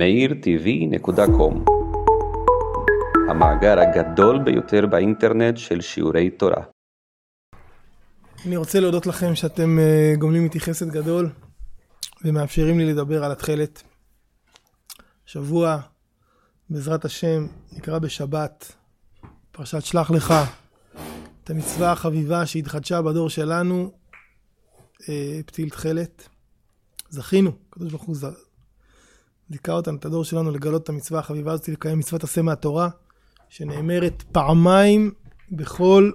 meirtv.com המאגר הגדול ביותר באינטרנט של שיעורי תורה. אני רוצה להודות לכם שאתם אה, גומלים איתי חסד גדול ומאפשרים לי לדבר על התכלת. שבוע, בעזרת השם, נקרא בשבת, פרשת שלח לך, את המצווה החביבה שהתחדשה בדור שלנו, אה, פתיל תכלת. זכינו, הקדוש ברוך הוא זיכה אותנו, את הדור שלנו, לגלות את המצווה החביבה הזאת, לקיים מצוות עשה מהתורה, שנאמרת פעמיים בכל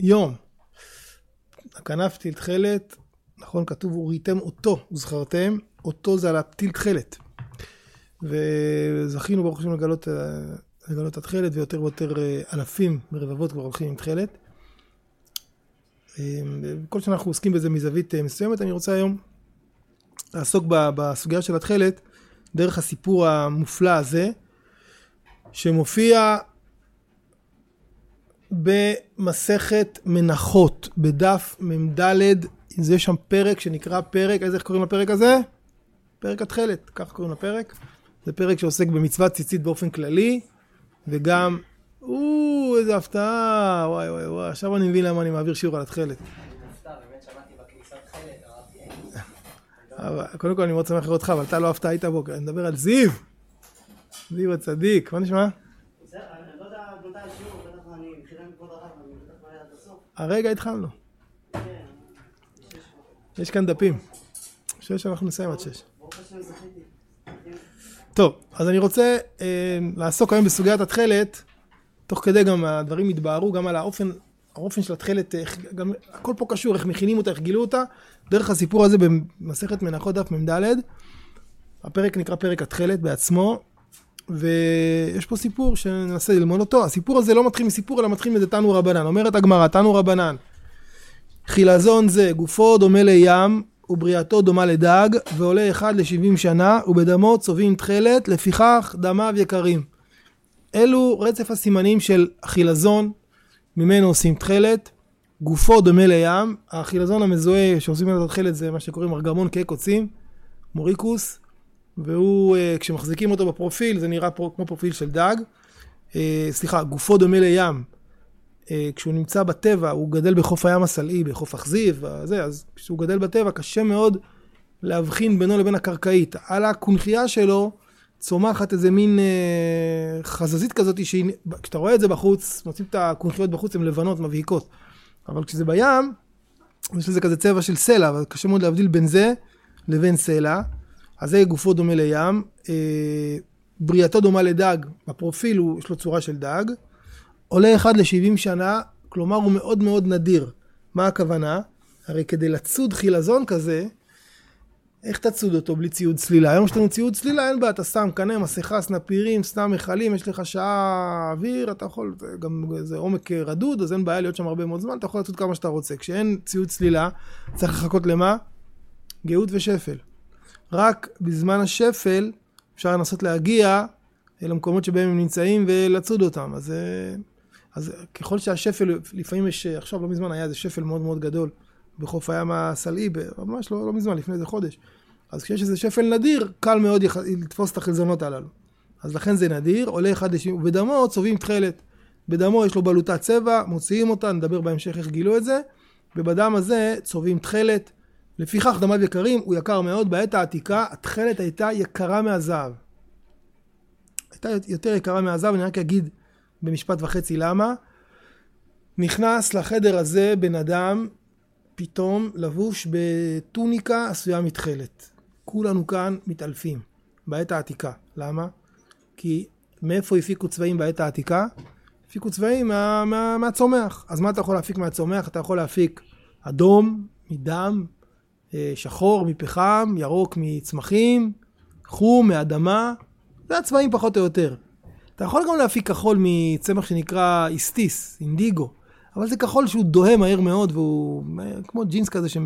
יום. הכנף פתיל תכלת, נכון, כתוב, וראיתם אותו, וזכרתם, אותו זה על הפתיל תכלת. וזכינו ברוך השם לגלות, לגלות התכלת, ויותר ויותר אה, אלפים מרבבות כבר הולכים עם תכלת. אה, כל שנה אנחנו עוסקים בזה מזווית אה, מסוימת, אני רוצה היום לעסוק בסוגיה של התכלת דרך הסיפור המופלא הזה, שמופיע במסכת מנחות, בדף מ"ד, זה שם פרק שנקרא פרק, איזה איך קוראים לפרק הזה? פרק התכלת, כך קוראים לפרק. זה פרק שעוסק במצוות ציצית באופן כללי, וגם, או, איזה הפתעה, וואי וואי וואי, עכשיו אני מבין למה אני מעביר שיעור על התכלת. קודם כל אני מאוד שמח לראות אותך, אבל אתה לא אהבת היית בו, אני מדבר על זיו. זיו הצדיק, מה נשמע? הרגע התחלנו. יש כאן דפים. שש אנחנו נסיים עד שש. טוב, אז אני רוצה אה, לעסוק היום בסוגיית התכלת, תוך כדי גם הדברים יתבהרו, גם על האופן, האופן של התכלת, גם הכל פה קשור, איך מכינים אותה, איך גילו אותה, דרך הסיפור הזה במסכת מנחות דף מ"ד. הפרק נקרא פרק התכלת בעצמו, ויש פה סיפור שננסה ללמוד אותו. הסיפור הזה לא מתחיל מסיפור, אלא מתחיל מזה תנו רבנן. אומרת הגמרא, תנו רבנן. חילזון זה, גופו דומה לים, ובריאתו דומה לדג, ועולה אחד לשבעים שנה, ובדמו צובעים תכלת, לפיכך דמיו יקרים. אלו רצף הסימנים של החילזון, ממנו עושים תכלת. גופו דומה לים, החילזון המזוהה שעושים ממנו תכלת זה מה שקוראים ארגמון קוצים, מוריקוס, והוא, אה, כשמחזיקים אותו בפרופיל, זה נראה כמו פרופיל של דג. אה, סליחה, גופו דומה לים. אה, כשהוא נמצא בטבע, הוא גדל בחוף הים הסלעי, בחוף אכזיב, אז כשהוא גדל בטבע, קשה מאוד להבחין בינו לבין הקרקעית. על הקונכייה שלו צומחת איזה מין אה, חזזית כזאת, כשאתה רואה את זה בחוץ, מוצאים את הקונכיות בחוץ, הן לבנות, מבהיקות. אבל כשזה בים, יש לזה כזה צבע של סלע, אבל קשה מאוד להבדיל בין זה לבין סלע. אז זה גופו דומה לים. אה, בריאתו דומה לדג, בפרופיל הוא, יש לו צורה של דג. עולה אחד ל-70 שנה, כלומר הוא מאוד מאוד נדיר. מה הכוונה? הרי כדי לצוד חילזון כזה, איך תצוד אותו בלי ציוד צלילה? היום יש לנו ציוד צלילה, אין בעיה, אתה שם קנה, מסכה, סנפירים, סתם מכלים, יש לך שעה אוויר, אתה יכול, גם זה עומק רדוד, אז אין בעיה להיות שם הרבה מאוד זמן, אתה יכול לצוד כמה שאתה רוצה. כשאין ציוד צלילה, צריך לחכות למה? גאות ושפל. רק בזמן השפל אפשר לנסות להגיע אל המקומות שבהם הם נמצאים ולצוד אותם. אז, אה, אז ככל שהשפל, לפעמים יש, עכשיו לא מזמן היה איזה שפל מאוד מאוד גדול בחוף הים הסלעי, ממש לא, לא מזמן, לפני איזה חודש. אז כשיש איזה שפל נדיר, קל מאוד יח... לתפוס את החלזונות הללו. אז לכן זה נדיר, עולה אחד לשני, ובדמו צובעים תכלת. בדמו יש לו בלוטת צבע, מוציאים אותה, נדבר בהמשך איך גילו את זה, ובדם הזה צובעים תכלת. לפיכך דמיו יקרים, הוא יקר מאוד. בעת העתיקה התכלת הייתה יקרה מהזהב. הייתה יותר יקרה מהזהב, אני רק אגיד במשפט וחצי למה. נכנס לחדר הזה בן אדם פתאום לבוש בטוניקה עשויה מתכלת. כולנו כאן מתעלפים בעת העתיקה. למה? כי מאיפה הפיקו צבעים בעת העתיקה? הפיקו צבעים מה, מה, מהצומח. אז מה אתה יכול להפיק מהצומח? אתה יכול להפיק אדום מדם, אה, שחור מפחם, ירוק מצמחים, חום מאדמה, זה הצבעים פחות או יותר. אתה יכול גם להפיק כחול מצמח שנקרא איסטיס, אינדיגו, אבל זה כחול שהוא דוהה מהר מאוד והוא כמו ג'ינס כזה ש...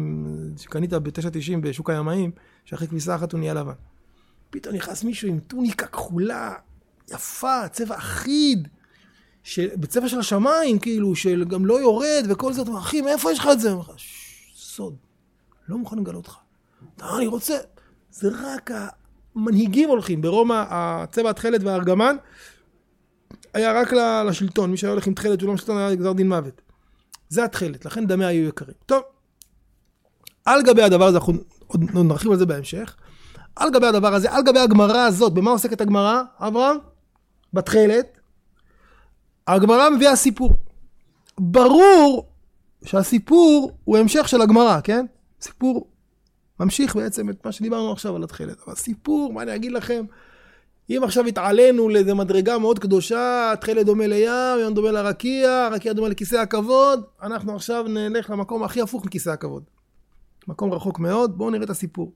שקנית ב-9.90 בשוק הימאים, שאחרי כביסה אחת הוא נהיה לבן. פתאום נכנס מישהו עם טוניקה כחולה, יפה, צבע אחיד, של... בצבע של השמיים, כאילו, של גם לא יורד וכל זה, אתה אומר, אחי, מאיפה יש לך את זה? אומר לך, סוד. לא מוכן לגלות לך. אתה אני רוצה. זה רק מנהיגים הולכים. ברומא הצבע התכלת והארגמן היה רק לשלטון. מי שהיה הולך עם תכלת שהוא לא משלטון היה גזר דין מוות. זה התכלת, לכן דמי היו יקרים. טוב, על גבי הדבר הזה, אנחנו עוד נרחיב על זה בהמשך. על גבי הדבר הזה, על גבי הגמרא הזאת, במה עוסקת הגמרא, אברהם? בתכלת. הגמרא מביאה סיפור. ברור שהסיפור הוא המשך של הגמרא, כן? סיפור ממשיך בעצם את מה שדיברנו עכשיו על התכלת. אבל סיפור, מה אני אגיד לכם? אם עכשיו התעלינו לאיזה מדרגה מאוד קדושה, התכלת דומה לים, ים דומה לרקיע, הרקיע דומה לכיסא הכבוד, אנחנו עכשיו נלך למקום הכי הפוך מכיסא הכבוד. מקום רחוק מאוד, בואו נראה את הסיפור.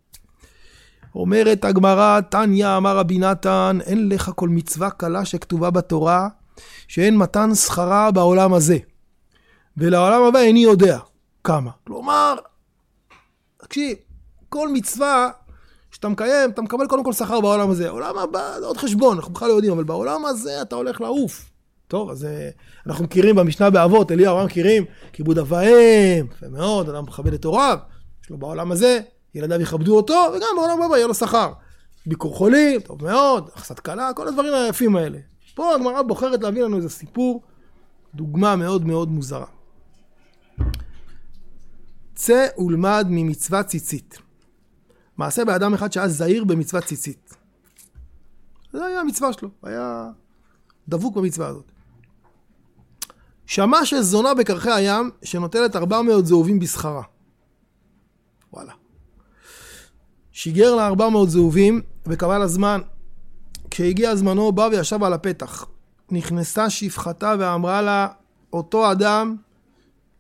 אומרת הגמרא, תניא אמר רבי נתן, אין לך כל מצווה קלה שכתובה בתורה, שאין מתן שכרה בעולם הזה. ולעולם הבא איני יודע כמה. כלומר, תקשיב, כל מצווה שאתה מקיים, אתה מקבל קודם כל שכר בעולם הזה. העולם הבא זה עוד חשבון, אנחנו בכלל לא יודעים, אבל בעולם הזה אתה הולך לעוף. טוב, אז אה, אנחנו מכירים במשנה באבות, אליהו, מה מכירים? כיבוד אב ואם, יפה מאוד, אדם מכבד את הוריו, יש לו בעולם הזה, ילדיו יכבדו אותו, וגם בעולם הבא יהיה לו שכר. ביקור חולים, טוב מאוד, הכנסת כלה, כל הדברים היפים האלה. פה הגמרא בוחרת להביא לנו איזה סיפור, דוגמה מאוד מאוד מוזרה. צא ולמד ממצוות ציצית. מעשה באדם אחד שהיה זהיר במצוות ציצית. זה היה המצווה שלו, היה דבוק במצווה הזאת. שמע שזונה בקרחי הים שנוטלת 400 זהובים בשכרה. וואלה. שיגר לה 400 זהובים וקבע לה זמן. כשהגיע זמנו בא וישב על הפתח. נכנסה שפחתה ואמרה לה, אותו אדם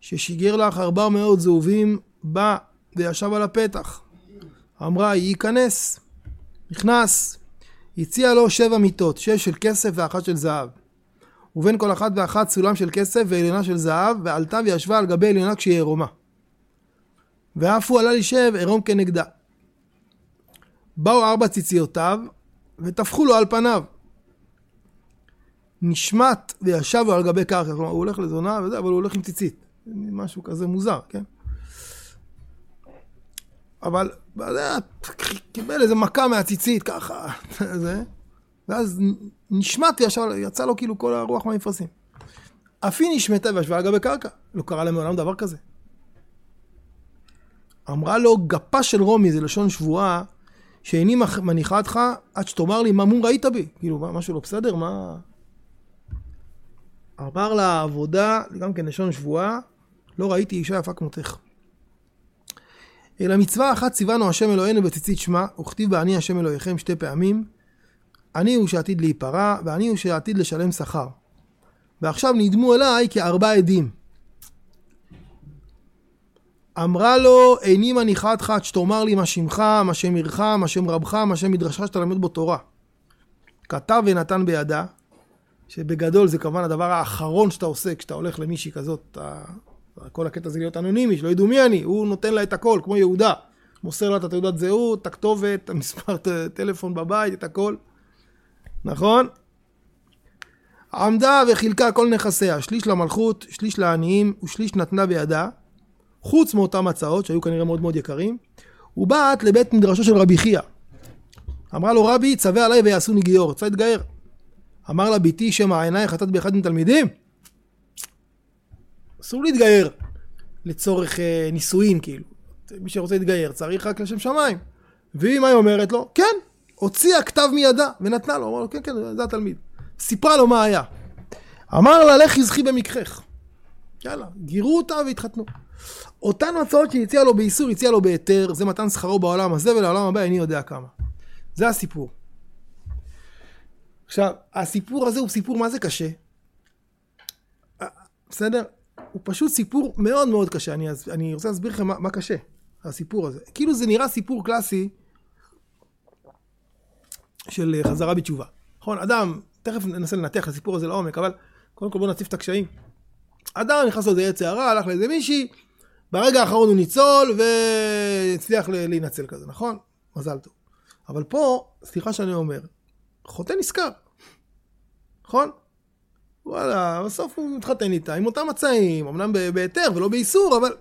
ששיגר לך 400 זהובים בא וישב על הפתח. אמרה, ייכנס. נכנס. הציע לו שבע מיטות, שש של כסף ואחת של זהב. ובין כל אחת ואחת סולם של כסף ועליונה של זהב, ועלתה וישבה על גבי עליונה כשהיא עירומה. ואף הוא עלה לשב עירום כנגדה. באו ארבע ציציותיו, וטפחו לו על פניו. נשמט וישבו על גבי קרקע, כלומר הוא הולך לזונה וזה, אבל הוא הולך עם ציצית. משהו כזה מוזר, כן? אבל קיבל איזה מכה מהציצית, ככה, זה, ואז נשמט וישב, יצא לו כאילו כל הרוח מהמפרשים. אף היא נשמטה וישבה על גבי קרקע. לא קרה להם מעולם דבר כזה. אמרה לו, גפה של רומי, זה לשון שבועה, שאיני מניחה אותך עד שתאמר לי מה מום ראית בי. כאילו, משהו לא בסדר? מה... אמר לה עבודה, גם כן לשון שבועה, לא ראיתי אישה יפה כמותך. אלא מצווה אחת ציוונו השם אלוהינו בציצית שמע, וכתיב בה אני השם אלוהיכם שתי פעמים. אני הוא שעתיד להיפרע, ואני הוא שעתיד לשלם שכר. ועכשיו נדמו אליי כארבע עדים. אמרה לו, איני מניחה אותך עד שתאמר לי מה שמך, מה שם עירך, מה שם רבך, מה שם מדרשך שתלמד בו תורה. כתב ונתן בידה, שבגדול זה כמובן הדבר האחרון שאתה עושה כשאתה הולך למישהי כזאת, אתה... כל הקטע זה להיות אנונימי, שלא ידעו מי אני, הוא נותן לה את הכל, כמו יהודה. מוסר לה את התעודת זהות, את הכתובת, את המספר טלפון בבית, את הכל. נכון? עמדה וחילקה כל נכסיה, שליש למלכות, שליש לעניים ושליש נתנה בידה, חוץ מאותם הצעות שהיו כנראה מאוד מאוד יקרים, ובאת לבית מדרשו של רבי חייא. אמרה לו רבי, צווה עליי ויעשוני גיור, רוצה להתגייר. אמר לה ביתי שמא עינייך חטאת באחד מתלמידים? אסור להתגייר לצורך אה, נישואין כאילו. מי שרוצה להתגייר צריך רק לשם שמיים. והיא מה היא אומרת לו? כן, הוציאה כתב מידה ונתנה לו, אמר לו כן כן זה התלמיד. סיפרה לו מה היה. אמר לה לך יזכי במקחך. יאללה, גירו אותה והתחתנו. אותן הצעות שהציע לו באיסור, הציע לו בהיתר, זה מתן שכרו בעולם הזה ולעולם הבא איני יודע כמה. זה הסיפור. עכשיו, הסיפור הזה הוא סיפור מה זה קשה. אה, בסדר? הוא פשוט סיפור מאוד מאוד קשה. אני, אני רוצה להסביר לכם מה, מה קשה, הסיפור הזה. כאילו זה נראה סיפור קלאסי של חזרה בתשובה. נכון, אדם, תכף ננסה לנתח את הסיפור הזה לעומק, אבל קודם כל בואו נציף את הקשיים. אדם נכנס לאיזה עץ הערה, הלך לאיזה מישהי, ברגע האחרון הוא ניצול והצליח להינצל כזה, נכון? מזל טוב. אבל פה, סליחה שאני אומר, חוטא נזכר, נכון? וואלה, בסוף הוא מתחתן איתה עם אותם מצעים, אמנם בהיתר ולא באיסור, אבל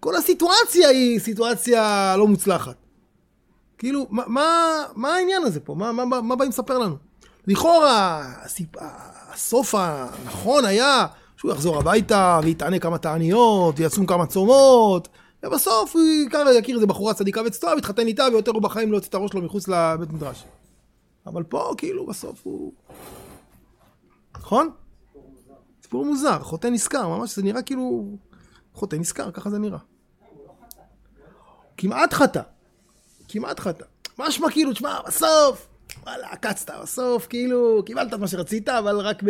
כל הסיטואציה היא סיטואציה לא מוצלחת. כאילו, מה, מה, מה העניין הזה פה? מה, מה, מה, מה באים לספר לנו? לכאורה, הסיפ... הסוף הנכון היה שהוא יחזור הביתה ויתענה כמה תעניות, ויצום כמה צומות, ובסוף הוא יכיר איזה בחורה צדיקה וצטועה, ויתחתן איתה, ויותר הוא בחיים לא יוצא את הראש שלו מחוץ לבית מדרש. אבל פה, כאילו, בסוף הוא... נכון? סיפור מוזר, חוטא נזכר, ממש זה נראה כאילו... חוטא נזכר, ככה זה נראה. כמעט חטא. כמעט חטא. משמע כאילו, תשמע, בסוף, וואלה, עקצת, בסוף, כאילו, קיבלת מה שרצית, אבל רק ב...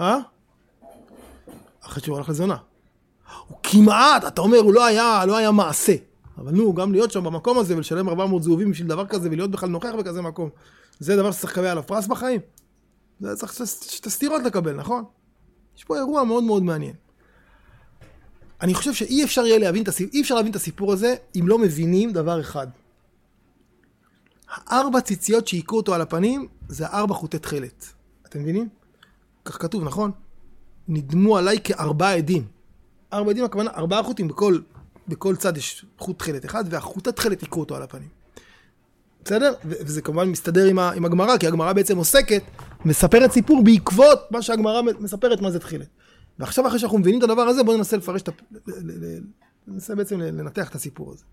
אה? אחרי שהוא הלך לזונה. הוא כמעט, אתה אומר, הוא לא היה, לא היה מעשה. אבל נו, גם להיות שם במקום הזה ולשלם 400 זהובים בשביל דבר כזה ולהיות בכלל נוכח בכזה מקום, זה דבר שצריך לקבל עליו פרס בחיים? זה צריך שתי סתירות לקבל, נכון? יש פה אירוע מאוד מאוד מעניין. אני חושב שאי אפשר יהיה להבין את הסיפור, אי אפשר להבין את הסיפור הזה אם לא מבינים דבר אחד. הארבע ציציות שהיכו אותו על הפנים זה ארבע חוטי תכלת. אתם מבינים? כך כתוב, נכון? נדמו עליי כארבעה עדים. ארבע עדים הכוונה ארבעה חוטים בכל, בכל צד יש חוט תכלת אחד והחוט התכלת היכו אותו על הפנים. בסדר? וזה כמובן מסתדר עם, עם הגמרא, כי הגמרא בעצם עוסקת, מספרת סיפור בעקבות מה שהגמרא מספרת מה זה תכלת. ועכשיו אחרי שאנחנו מבינים את הדבר הזה, בואו ננסה לפרש את ה... ננסה בעצם לנתח את הסיפור הזה.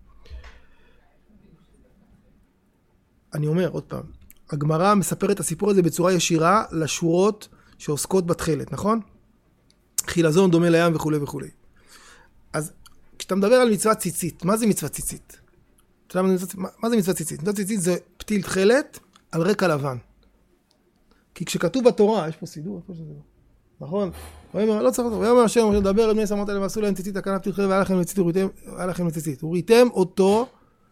אני אומר עוד פעם, הגמרא מספרת את הסיפור הזה בצורה ישירה לשורות שעוסקות בתכלת, נכון? חילזון דומה לים וכולי וכולי. אז כשאתה מדבר על מצוות ציצית, מה זה מצוות ציצית? יודע מה זה מצוות ציצית? מצוות ציצית זה פתיל תכלת על רקע לבן. כי כשכתוב בתורה, יש פה סידור, איפה שזה? נכון? לא צריך, ויאמר השם, משה לדבר אל בני סמות אלה ועשו להם ציצית הכנף תכלת והיה לכם לציצית והיה לכם לציצית. וראיתם אותו,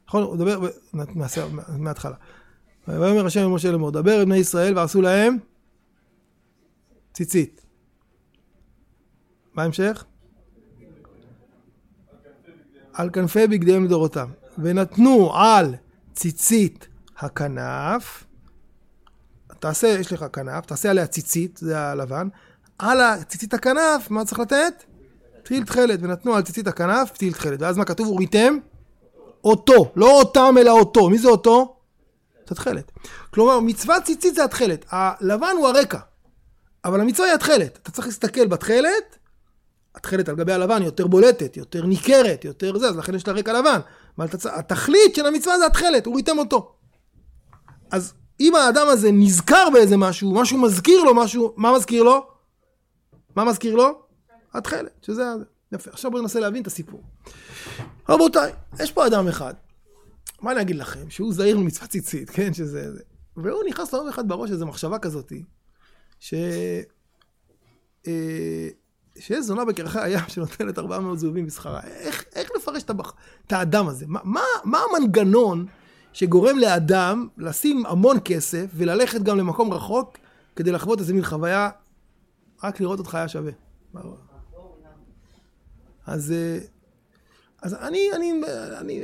נכון? הוא מדבר, נעשה מההתחלה. ויאמר השם למשה לאמור, דבר אל בני ישראל ועשו להם ציצית. מה ההמשך? על כנפי בגדיהם לדורותם. ונתנו על ציצית הכנף, תעשה, יש לך כנף, תעשה עליה ציצית, זה הלבן, על הציצית הכנף, מה צריך לתת? פתיל תכלת, ונתנו על ציצית הכנף פתיל תכלת, ואז מה כתוב? וריתם? אותו, לא אותם אלא אותו, מי זה אותו? זה התכלת. כלומר, מצוות ציצית זה התכלת, הלבן הוא הרקע, אבל המצווה היא התכלת, אתה צריך להסתכל בתכלת, התכלת על גבי הלבן היא יותר בולטת, יותר ניכרת, יותר זה, אז לכן יש לה רקע לבן. אבל התכלית של המצווה זה התכלת, הוא ריתם אותו. אז אם האדם הזה נזכר באיזה משהו, משהו מזכיר לו משהו, מה מזכיר לו? מה מזכיר לו? התכלת, שזה זה. יפה. עכשיו בואו ננסה להבין את הסיפור. רבותיי, יש פה אדם אחד, מה אני אגיד לכם? שהוא זהיר ממצוות ציצית, כן? שזה זה. והוא נכנס לו אחד בראש איזו מחשבה כזאתי, ש... אה, שיש זונה בקרחי הים שנותנת 400 זהובים בשכרה. איך, איך לפרש את, הבח... את האדם הזה? מה, מה, מה המנגנון שגורם לאדם לשים המון כסף וללכת גם למקום רחוק כדי לחוות איזה מין חוויה, רק לראות אותך היה שווה. אז, אז אני, אני, אני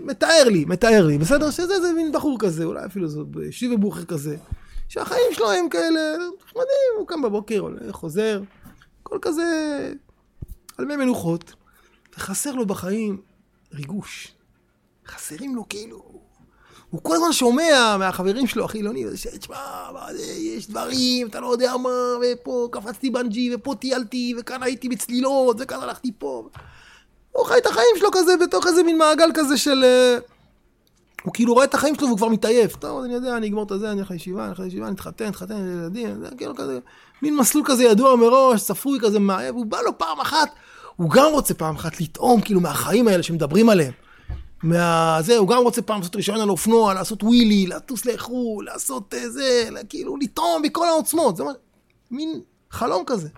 מתאר לי, מתאר לי, בסדר? שזה איזה מין בחור כזה, אולי אפילו זה שיבה בוכר כזה, שהחיים שלו הם כאלה נחמדים, הוא קם בבוקר, חוזר. הכל כזה על מי מנוחות, וחסר לו בחיים ריגוש. חסרים לו כאילו... הוא כל הזמן שומע מהחברים שלו החילונים, תשמע, יש דברים, אתה לא יודע מה, ופה קפצתי בנג'י, ופה טיילתי, וכאן הייתי בצלילות, וכאן הלכתי פה. הוא חי את החיים שלו כזה בתוך איזה מין מעגל כזה של... אה, הוא כאילו רואה את החיים שלו והוא כבר מתעייף. טוב, אני יודע, אני אגמור את זה, אני אלך לישיבה, אני אלך לישיבה, אני אתחתן, אתחתן, ילדים, זה כאילו כזה, מין מסלול כזה ידוע מראש, צפוי כזה, מעייף, הוא בא לו פעם אחת, הוא גם רוצה פעם אחת לטעום כאילו מהחיים האלה שמדברים עליהם. מה... זה, הוא גם רוצה פעם לעשות רישיון על אופנוע, לעשות ווילי, לטוס לאיחור, לעשות אה, זה, כאילו לטעום בכל העוצמות, זה מין חלום כזה.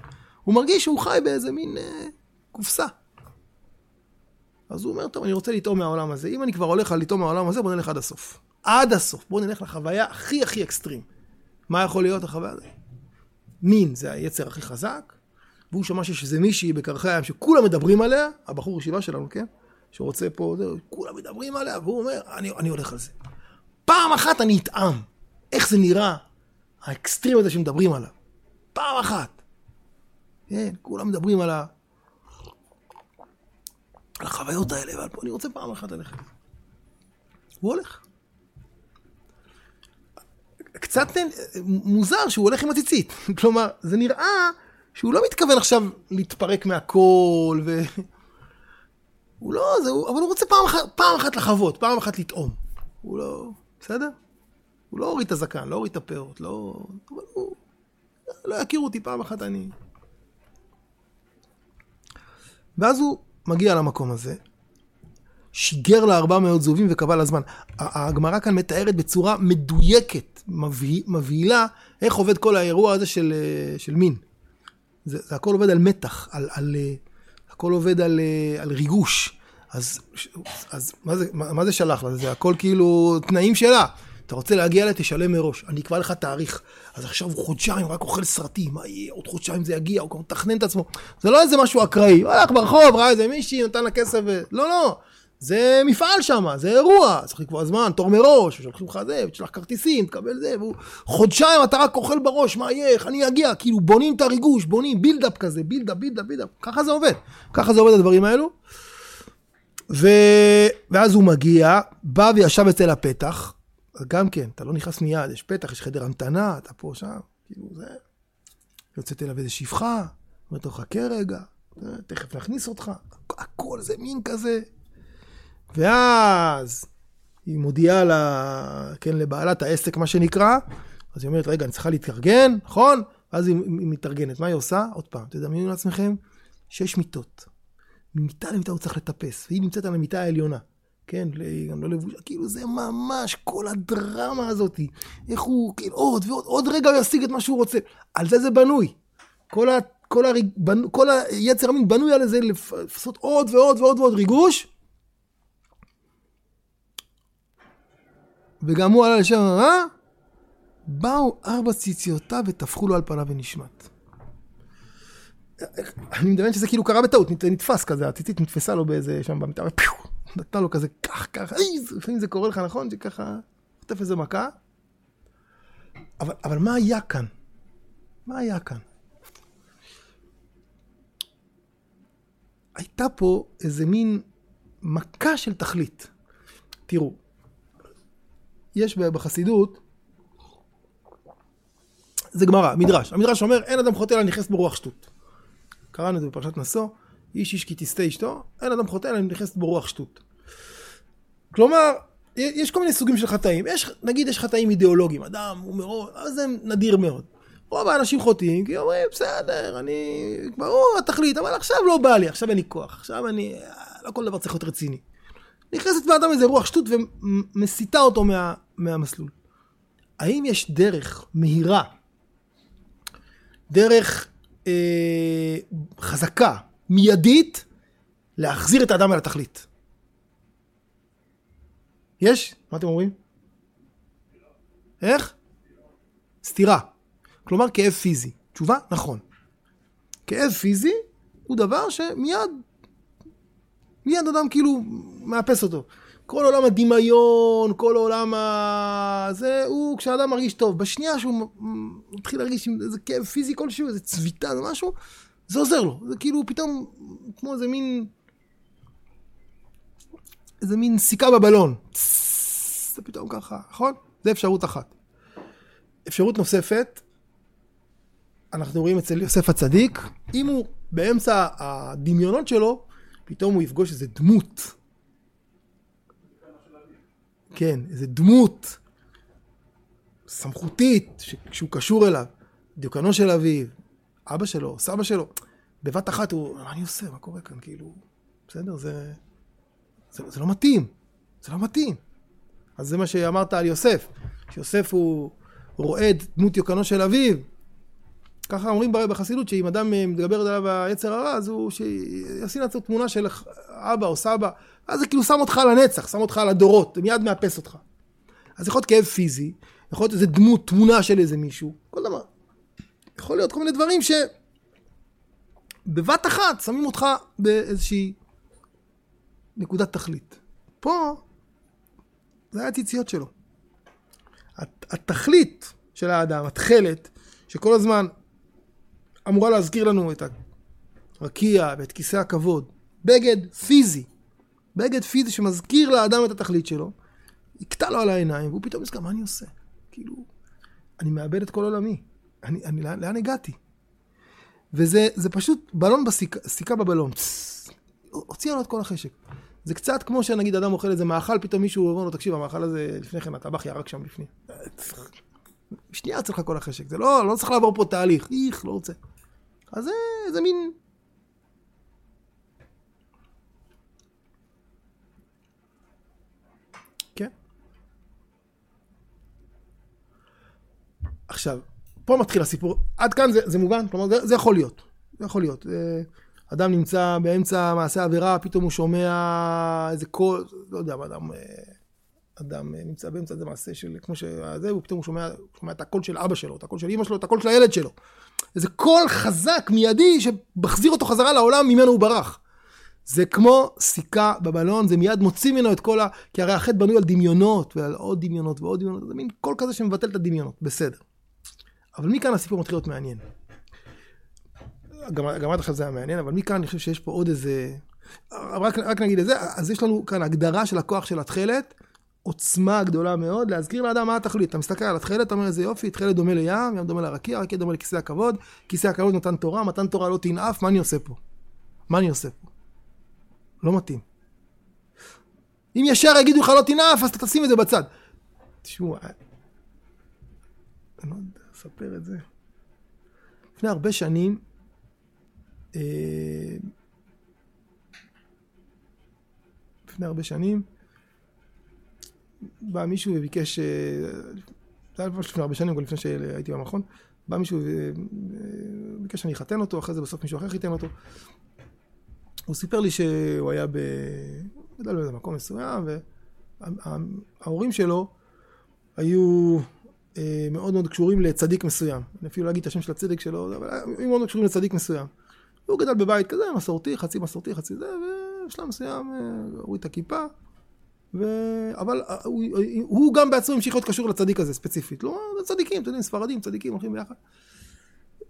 הוא מרגיש שהוא חי באיזה מין אה, קופסה. אז הוא אומר, טוב, אני רוצה לטעום מהעולם הזה. אם אני כבר הולך לטעום מהעולם הזה, בוא נלך עד הסוף. עד הסוף. בוא נלך לחוויה הכי הכי אקסטרים. מה יכול להיות החוויה הזאת? מין זה היצר הכי חזק, והוא שמע שיש איזה מישהי בקרחי הים שכולם מדברים עליה, הבחור ישיבה שלנו, כן? שרוצה פה, זה, כולם מדברים עליה, והוא אומר, אני, אני הולך על זה. פעם אחת אני אטעם. איך זה נראה, האקסטרים הזה שמדברים עליו. פעם אחת. כן, כולם מדברים על ה... על החוויות האלה, ועל פה אני רוצה פעם אחת ללכת. הוא הולך. קצת מוזר שהוא הולך עם הציצית. כלומר, זה נראה שהוא לא מתכוון עכשיו להתפרק מהכל, ו... הוא לא, זה, הוא, אבל הוא רוצה פעם פעם אחת לחוות, פעם אחת לטעום. הוא לא, בסדר? הוא לא הוריד את הזקן, לא הוריד את הפאות, לא... אבל הוא... לא יכירו אותי פעם אחת אני... ואז הוא מגיע למקום הזה, שיגר לה 400 זהובים וקבע לה זמן. הגמרא כאן מתארת בצורה מדויקת, מבהילה, איך עובד כל האירוע הזה של, אה, של מין. זה, זה הכל עובד על מתח, על, על, אה, הכל עובד על, אה, על ריגוש. אז, אז מה, זה, מה, מה זה שלח לה? זה הכל כאילו תנאים שלה. אתה רוצה להגיע אליה, תשלם מראש. אני אקבע לך תאריך. אז עכשיו הוא חודשיים רק אוכל סרטים, מה יהיה? עוד חודשיים זה יגיע, הוא כבר מתכנן את עצמו. זה לא איזה משהו אקראי. הוא הלך ברחוב, ראה איזה מישהי, נתן לה כסף ו... לא, לא. זה מפעל שם, זה אירוע, צריך לקבוע זמן, תור מראש, ושולחים לך זה, ותשלח כרטיסים, תקבל זה, והוא... חודשיים אתה רק אוכל בראש, מה יהיה, איך אני אגיע, כאילו בונים את הריגוש, בונים build-up כזה, build-up, build-up, build-up, ככה זה עובד, ככה זה עובד הדברים האלו. ו... ואז הוא מגיע, בא וישב אצל הפתח, גם כן, אתה לא נכנס מיד, יש פתח, יש חדר המתנה, אתה פה, שם, כאילו זה. יוצאת אליו איזה שפחה, אומרת לו, חכה רגע, תכף נכניס אותך, הכל זה מין כזה. ואז היא מודיעה לה, כן, לבעלת העסק, מה שנקרא, אז היא אומרת, רגע, אני צריכה להתארגן, נכון? ואז היא מתארגנת. מה היא עושה? עוד פעם, תדמיינו לעצמכם, שש מיטות. ממיטה למיטה הוא צריך לטפס, והיא נמצאת על המיטה העליונה. כן, גם לא לבושה, כאילו זה ממש כל הדרמה הזאת, איך הוא, כאילו, עוד ועוד, עוד רגע הוא ישיג את מה שהוא רוצה. על זה זה בנוי. כל, ה, כל, הריג, בנ, כל היצר המין בנוי על זה לעשות עוד ועוד ועוד ועוד ריגוש. וגם הוא עלה לשם הרע, באו ארבע ציציותיו וטפחו לו על פניו ונשמט. אני מדמיין שזה כאילו קרה בטעות, נתפס כזה, הציצית נתפסה לו באיזה, שם במיטה, ופיו, נתן לו כזה כך, כך, לפעמים זה קורה לך, נכון? שככה, חוטף איזה מכה. אבל, אבל מה היה כאן? מה היה כאן? הייתה פה איזה מין מכה של תכלית. תראו, יש בחסידות, זה גמרא, מדרש. המדרש אומר, אין אדם חוטא אלא נכנס ברוח שטות. קראנו את זה בפרשת נשוא, איש איש כי תסטה אשתו, אין אדם חוטא אלא נכנסת ברוח שטות. כלומר, יש כל מיני סוגים של חטאים. יש, נגיד יש חטאים אידיאולוגיים, אדם הוא מאוד, אז זה נדיר מאוד. רוב האנשים חוטאים, כי אומרים, בסדר, אני, ברור, התכלית, אבל עכשיו לא בא לי, עכשיו אין לי כוח, עכשיו אני, לא כל דבר צריך להיות רציני. נכנסת באדם איזה רוח שטות ומסיתה אותו מה, מהמסלול. האם יש דרך מהירה, דרך אה, חזקה, מיידית, להחזיר את האדם אל התכלית? יש? מה אתם אומרים? איך? סתירה. כלומר כאב פיזי. תשובה? נכון. כאב פיזי הוא דבר שמיד, מיד אדם כאילו מאפס אותו. כל עולם הדמיון, כל עולם ה... זה, הוא, כשאדם מרגיש טוב, בשנייה שהוא מתחיל להרגיש איזה כאב פיזי כלשהו, איזה צביטה, זה משהו, זה עוזר לו. זה כאילו פתאום, כמו איזה מין... איזה מין סיכה בבלון. זה פתאום ככה, נכון? זה אפשרות אחת. אפשרות נוספת, אנחנו רואים אצל יוסף הצדיק, אם הוא באמצע הדמיונות שלו, פתאום הוא יפגוש איזה דמות כן, איזה דמות סמכותית, שכשהוא קשור אליו, דיוקנו של אביו, אבא שלו, סבא שלו, בבת אחת הוא, מה אני עושה? מה קורה כאן? כאילו, בסדר, זה, זה, זה לא מתאים, זה לא מתאים. אז זה מה שאמרת על יוסף, שיוסף הוא את דמות דיוקנו של אביו. ככה אומרים בחסידות, שאם אדם מדבר עליו היצר הרע, אז הוא שישים לעצמו תמונה של אבא או סבא, אז זה כאילו שם אותך על הנצח, שם אותך על הדורות, זה מיד מאפס אותך. אז יכול להיות כאב פיזי, יכול להיות איזה דמות, תמונה של איזה מישהו, כל דבר. יכול להיות כל מיני דברים ש... בבת אחת שמים אותך באיזושהי נקודת תכלית. פה, זה היה הציציות שלו. התכלית של האדם, התכלת, שכל הזמן אמורה להזכיר לנו את הרקיע ואת כיסא הכבוד. בגד פיזי. בגד פיזי שמזכיר לאדם את התכלית שלו. יקטע לו על העיניים, והוא פתאום נזכר, מה אני עושה? כאילו, אני מאבד את כל עולמי. אני, אני, לאן, לאן הגעתי? וזה זה פשוט בלון בסיכה, סיכה בבלון. הוציאה לו את כל החשק. זה קצת כמו שנגיד אדם אוכל איזה מאכל, פתאום מישהו אומר לו, תקשיב, המאכל הזה לפני כן, הטבח ירק שם לפני. שנייה צריך כל החשק, זה לא, לא צריך לעבור פה תהליך, איך, לא רוצה. אז זה, זה מין... כן. עכשיו, פה מתחיל הסיפור, עד כאן זה, זה מובן, כלומר זה, זה יכול להיות, זה יכול להיות. זה, אדם נמצא באמצע מעשה עבירה, פתאום הוא שומע איזה קול, לא יודע אדם, אדם נמצא באמצע איזה מעשה של, כמו שזה, ופתאום הוא שומע, שומע את הקול של אבא שלו, את הקול של אמא שלו, את הקול של הילד שלו. איזה קול חזק, מיידי, שמחזיר אותו חזרה לעולם ממנו הוא ברח. זה כמו סיכה בבלון, זה מיד מוציא ממנו את כל ה... כי הרי החטא בנוי על דמיונות, ועל עוד דמיונות ועוד דמיונות, זה מין קול כזה שמבטל את הדמיונות, בסדר. אבל מכאן הסיפור מתחיל להיות מעניין. גם, גם עד עכשיו זה היה מעניין, אבל מכאן אני חושב שיש פה עוד איזה... רק, רק נגיד את זה, אז יש לנו כאן הגדרה של הכוח של התכלת, עוצמה גדולה מאוד, להזכיר לאדם מה התכלית. אתה מסתכל על התכלת, אתה אומר איזה יופי, תכלת דומה לים, ים דומה לרקיע, רקיע דומה לכיסא הכבוד, כיסא הכבוד מתן תורה, מתן תורה לא תנאף, מה אני עושה פה? מה אני עושה פה? לא מתאים. אם ישר יגידו לך לא תנאף, אז אתה תשים את זה בצד. תשמעו, אספר את זה. לפני הרבה שנים, אה, לפני הרבה שנים, בא מישהו וביקש, אה, זה היה לפני הרבה שנים, לפני שהייתי במכון, בא מישהו וביקש שאני אחתן אותו, אחרי זה בסוף מישהו אחר חיתן אותו. הוא סיפר לי שהוא היה ב... גדל באיזה מקום מסוים, וההורים שלו היו אה, מאוד מאוד קשורים לצדיק מסוים. אני אפילו לא אגיד את השם של הצדיק שלו, אבל היו מאוד מאוד קשורים לצדיק מסוים. הוא גדל בבית כזה, מסורתי, חצי מסורתי, חצי זה, ובשלב מסוים אה, הוריד את הכיפה. ו... אבל אה, הוא, הוא גם בעצמו המשיך להיות קשור לצדיק הזה ספציפית. לא, זה צדיקים, אתם יודעים, ספרדים, צדיקים, הולכים ביחד.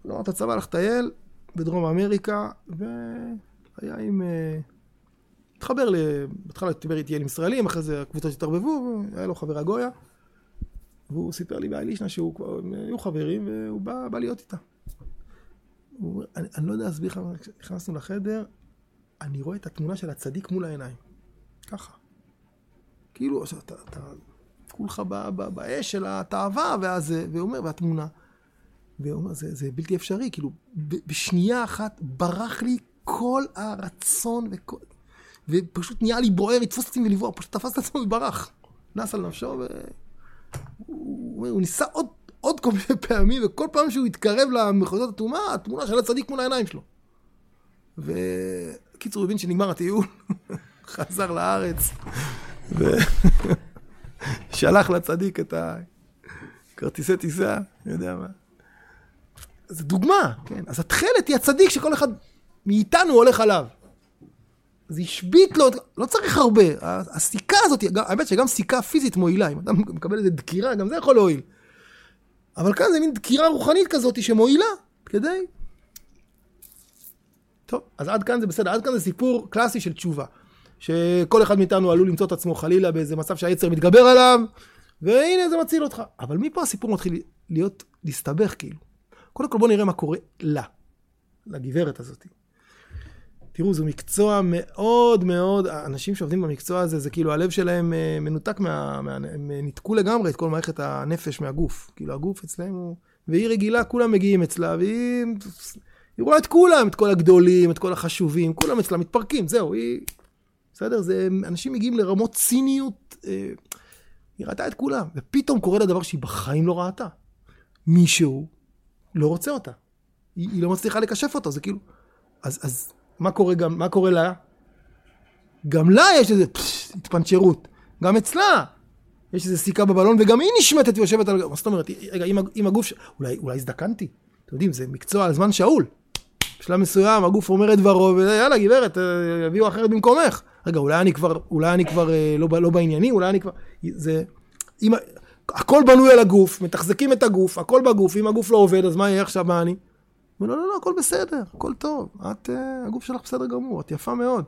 לא, את הצבא, הלך לטייל בדרום אמריקה, והיה עם... אה, התחבר, בהתחלה דיבר איתי עם ישראלים, אחרי זה הקבוצות התערבבו, היה לו חבר הגויה, והוא סיפר לי באלישנה שהוא כבר, היו חברים, והוא בא, בא להיות איתה. הוא, אני, אני לא יודע להסביר לך, כשנכנסנו לחדר, אני רואה את התמונה של הצדיק מול העיניים. ככה. כאילו, עכשיו, אתה, אתה כולך באש של התאווה, ואז, והוא אומר, והתמונה. והוא אומר, זה, זה בלתי אפשרי, כאילו, בשנייה אחת ברח לי כל הרצון, וכל, ופשוט נהיה לי בוער, לתפוס אותי ולברוח, פשוט תפס את עצמו וברח. נס על נפשו, והוא הוא ניסה עוד, עוד כל מיני פעמים, וכל פעם שהוא התקרב למחוזות הטומאה, התמונה של הצדיק מול העיניים שלו. וקיצור, הוא הבין שנגמר הטיול, חזר לארץ. ושלח לצדיק את הכרטיסי טיסה, אני יודע מה. זו דוגמה, כן? אז התכלת היא הצדיק שכל אחד מאיתנו הולך עליו. זה השבית לו, לא צריך הרבה. הסיכה הזאת, האמת שגם סיכה פיזית מועילה, אם אדם מקבל איזה דקירה, גם זה יכול להועיל. אבל כאן זה מין דקירה רוחנית כזאת שמועילה, כדי... טוב, אז עד כאן זה בסדר, עד כאן זה סיפור קלאסי של תשובה. שכל אחד מאיתנו עלול למצוא את עצמו חלילה באיזה מצב שהיצר מתגבר עליו, והנה זה מציל אותך. אבל מפה הסיפור מתחיל להיות, להסתבך כאילו. קודם כל בוא נראה מה קורה לה, לגברת הזאת. תראו, זה מקצוע מאוד מאוד, אנשים שעובדים במקצוע הזה, זה כאילו הלב שלהם אה, מנותק מה... מה הם ניתקו לגמרי את כל מערכת הנפש מהגוף. כאילו הגוף אצלם הוא... והיא רגילה, כולם מגיעים אצלה, והיא... היא רואה את כולם, את כל הגדולים, את כל החשובים, כולם אצלה מתפרקים, זהו, היא... בסדר? זה, אנשים מגיעים לרמות ציניות, אה, היא ראתה את כולם, ופתאום קורה לה דבר שהיא בחיים לא ראתה. מישהו לא רוצה אותה. היא, היא לא מצליחה לקשף אותו, זה כאילו... אז, אז מה קורה גם, מה קורה לה? גם לה יש איזה פש, התפנצ'רות. גם אצלה יש איזה סיכה בבלון, וגם היא נשמטת ויושבת על... מה זאת אומרת? רגע, אם הגוף... אולי, אולי הזדקנתי. אתם יודעים, זה מקצוע על זמן שאול. בשלב מסוים הגוף אומר את דברו, ויאללה, גברת, אה, יביאו אחרת במקומך. רגע, אולי אני כבר, אולי אני כבר אה, לא, לא בענייני, אולי אני כבר... זה... אם... הכל בנוי על הגוף, מתחזקים את הגוף, הכל בגוף, אם הגוף לא עובד, אז מה יהיה עכשיו, מה אני? לא, לא, לא, הכל בסדר, הכל טוב. את, uh, הגוף שלך בסדר גמור, את יפה מאוד.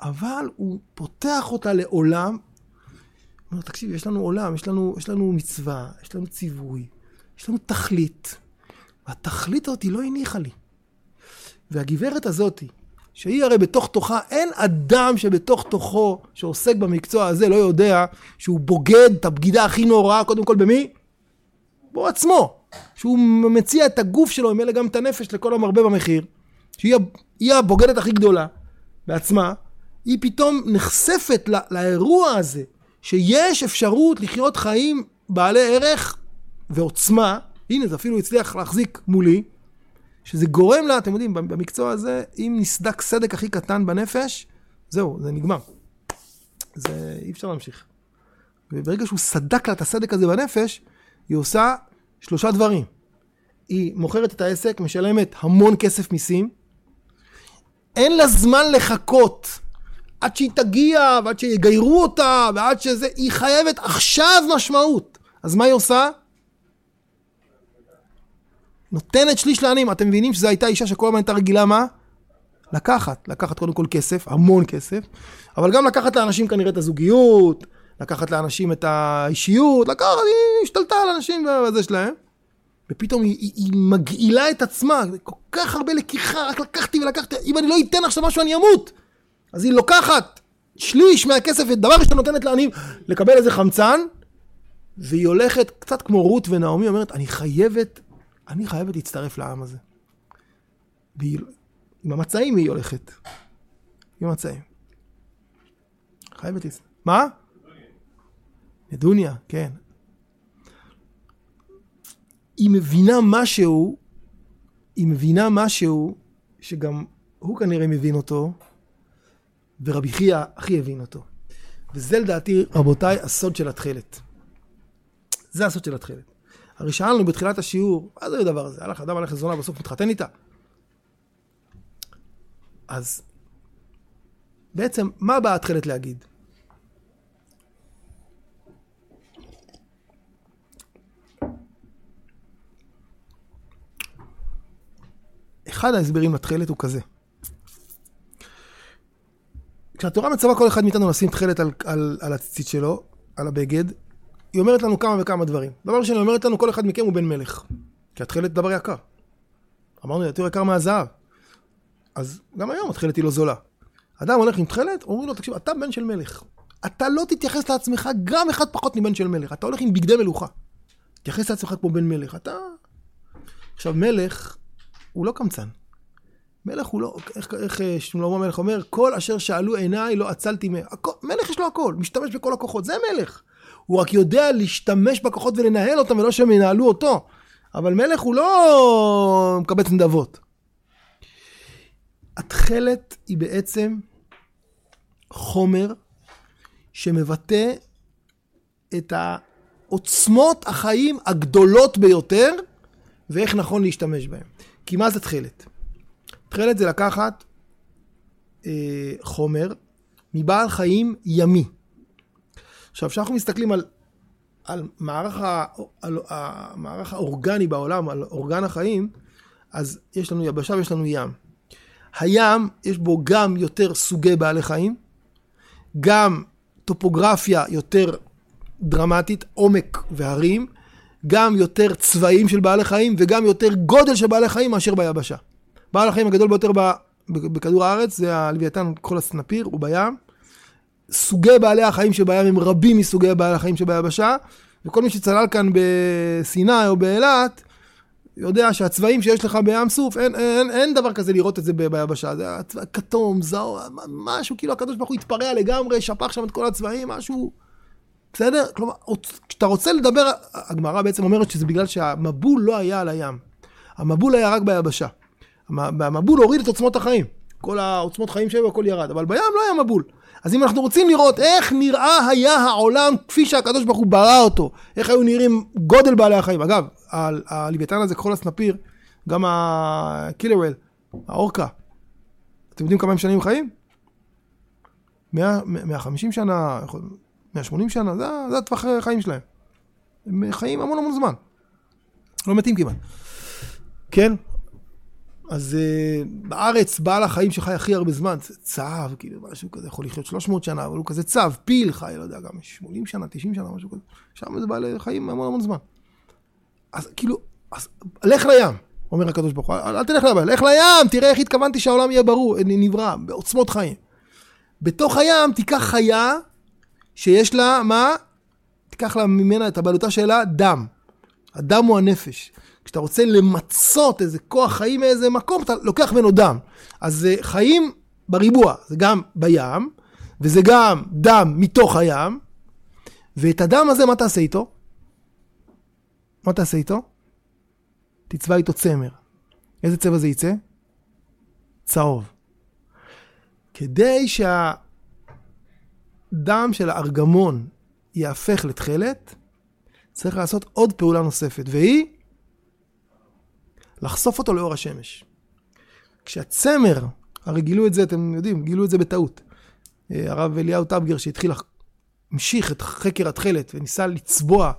אבל הוא פותח אותה לעולם אומר, תקשיב, יש לנו עולם, יש לנו, יש לנו מצווה, יש לנו ציווי, יש לנו תכלית, והתכלית הזאת לא הניחה לי. והגברת הזאתי, שהיא הרי בתוך תוכה, אין אדם שבתוך תוכו, שעוסק במקצוע הזה, לא יודע שהוא בוגד את הבגידה הכי נוראה, קודם כל במי? בו עצמו. שהוא מציע את הגוף שלו, ממילא גם את הנפש לכל המרבה במחיר. שהיא הבוגדת הכי גדולה בעצמה, היא פתאום נחשפת לא, לאירוע הזה, שיש אפשרות לחיות חיים בעלי ערך ועוצמה, הנה זה אפילו הצליח להחזיק מולי, שזה גורם לה, אתם יודעים, במקצוע הזה, אם נסדק סדק הכי קטן בנפש, זהו, זה נגמר. זה אי אפשר להמשיך. וברגע שהוא סדק לה את הסדק הזה בנפש, היא עושה שלושה דברים. היא מוכרת את העסק, משלמת המון כסף מיסים, אין לה זמן לחכות עד שהיא תגיע, ועד שיגיירו אותה, ועד שזה, היא חייבת עכשיו משמעות. אז מה היא עושה? נותנת שליש לעניים. אתם מבינים שזו הייתה אישה שכל הזמן הייתה רגילה מה? לקחת. לקחת קודם כל כסף, המון כסף, אבל גם לקחת לאנשים כנראה את הזוגיות, לקחת לאנשים את האישיות, לקחת, היא השתלטה על אנשים בזה שלהם. ופתאום היא, היא, היא מגעילה את עצמה, כל כך הרבה לקיחה, רק לקחתי ולקחתי, אם אני לא אתן עכשיו משהו אני אמות. אז היא לוקחת שליש מהכסף, ודבר ראשון נותנת לעניים לקבל איזה חמצן, והיא הולכת קצת כמו רות ונעמי, אומרת, אני חייבת, אני חייבת להצטרף לעם הזה. והיא, עם המצעים היא הולכת. עם המצעים. חייבת להצטרף. מה? נדוניה, כן. היא מבינה משהו, היא מבינה משהו שגם הוא כנראה מבין אותו, ורבי חייא הכי הבין אותו. וזה לדעתי, רבותיי, הסוד של התכלת. זה הסוד של התכלת. הרי שאלנו בתחילת השיעור, מה זה הדבר הזה? הלך אדם הלך לזונה, בסוף מתחתן איתה. אז בעצם, מה באה התכלת להגיד? אחד ההסברים לתכלת הוא כזה. כשהתורה מצווה כל אחד מאיתנו לשים תכלת על, על, על הציצית שלו, על הבגד, היא אומרת לנו כמה וכמה דברים. דבר ראשון, היא אומרת לנו כל אחד מכם הוא בן מלך. כי התכלת דבר יקר. אמרנו, יותר יקר מהזהב. אז גם היום התכלת היא לא זולה. אדם הולך עם תכלת, אומרים לו, תקשיב, אתה בן של מלך. אתה לא תתייחס לעצמך גם אחד פחות מבן של מלך. אתה הולך עם בגדי מלוכה. תתייחס לעצמך כמו בן מלך. אתה... עכשיו, מלך הוא לא קמצן. מלך הוא לא, איך, איך אה, שלמה המלך אומר, כל אשר שאלו עיניי לא עצלתי מהם. מלך יש לו הכל, משתמש בכל הכוחות, זה מלך. הוא רק יודע להשתמש בכוחות ולנהל אותם ולא שהם ינהלו אותו. אבל מלך הוא לא מקבץ נדבות. התכלת היא בעצם חומר שמבטא את העוצמות החיים הגדולות ביותר ואיך נכון להשתמש בהם. כי מה זה תכלת? תכלת זה לקחת אה, חומר מבעל חיים ימי. עכשיו, כשאנחנו מסתכלים על, על, מערך ה, על המערך האורגני בעולם, על אורגן החיים, אז יש לנו יבשה ויש לנו ים. הים, יש בו גם יותר סוגי בעלי חיים, גם טופוגרפיה יותר דרמטית, עומק והרים, גם יותר צבעים של בעלי חיים וגם יותר גודל של בעלי חיים מאשר ביבשה. בעל החיים הגדול ביותר בכדור הארץ זה הלוויתן כל הסנפיר, הוא בים. סוגי בעלי החיים שבים הם רבים מסוגי בעלי החיים שביבשה, וכל מי שצלל כאן בסיני או באילת, יודע שהצבעים שיש לך בים סוף, אין, אין, אין דבר כזה לראות את זה ביבשה. זה כתום, זהו, משהו, כאילו הקדוש ברוך הוא התפרע לגמרי, שפך שם את כל הצבעים, משהו... בסדר? כלומר, כשאתה רוצה לדבר, הגמרא בעצם אומרת שזה בגלל שהמבול לא היה על הים. המבול היה רק ביבשה. המבול הוריד את עוצמות החיים. כל העוצמות חיים שהיו, הכל ירד. אבל בים לא היה מבול. אז אם אנחנו רוצים לראות איך נראה היה העולם כפי שהקדוש ברוך הוא ברא אותו, איך היו נראים גודל בעלי החיים. אגב, הלוויתן הזה, כחול הסנפיר, גם הקילרוול, האורקה, אתם יודעים כמה הם שנים חיים? 100, 150 שנה, 180 שנה, זה, זה הטווח החיים שלהם. הם חיים המון המון זמן. לא מתים כמעט. כן? אז uh, בארץ בעל החיים שחי הכי הרבה זמן, זה צב, כאילו משהו כזה, יכול לחיות 300 שנה, אבל הוא כזה צב, פיל חי, לא יודע, גם 80 שנה, 90 שנה, משהו כזה. שם זה בעלי חיים המון המון זמן. אז כאילו, אז לך לים, אומר הקדוש ברוך הוא, אל תלך לים, לך לים, תראה איך התכוונתי שהעולם יהיה ברור, נברא, בעוצמות חיים. בתוך הים תיקח חיה שיש לה, מה? תיקח לה ממנה את הבעלותה שלה דם. הדם הוא הנפש. כשאתה רוצה למצות איזה כוח חיים מאיזה מקום, אתה לוקח ממנו דם. אז זה חיים בריבוע, זה גם בים, וזה גם דם מתוך הים, ואת הדם הזה, מה תעשה איתו? מה תעשה איתו? תצבע איתו צמר. איזה צבע זה יצא? צהוב. כדי שהדם של הארגמון יהפך לתכלת, צריך לעשות עוד פעולה נוספת, והיא לחשוף אותו לאור השמש. כשהצמר, הרי גילו את זה, אתם יודעים, גילו את זה בטעות. אה, הרב אליהו טבגר שהתחיל, המשיך את חקר התכלת וניסה לצבוע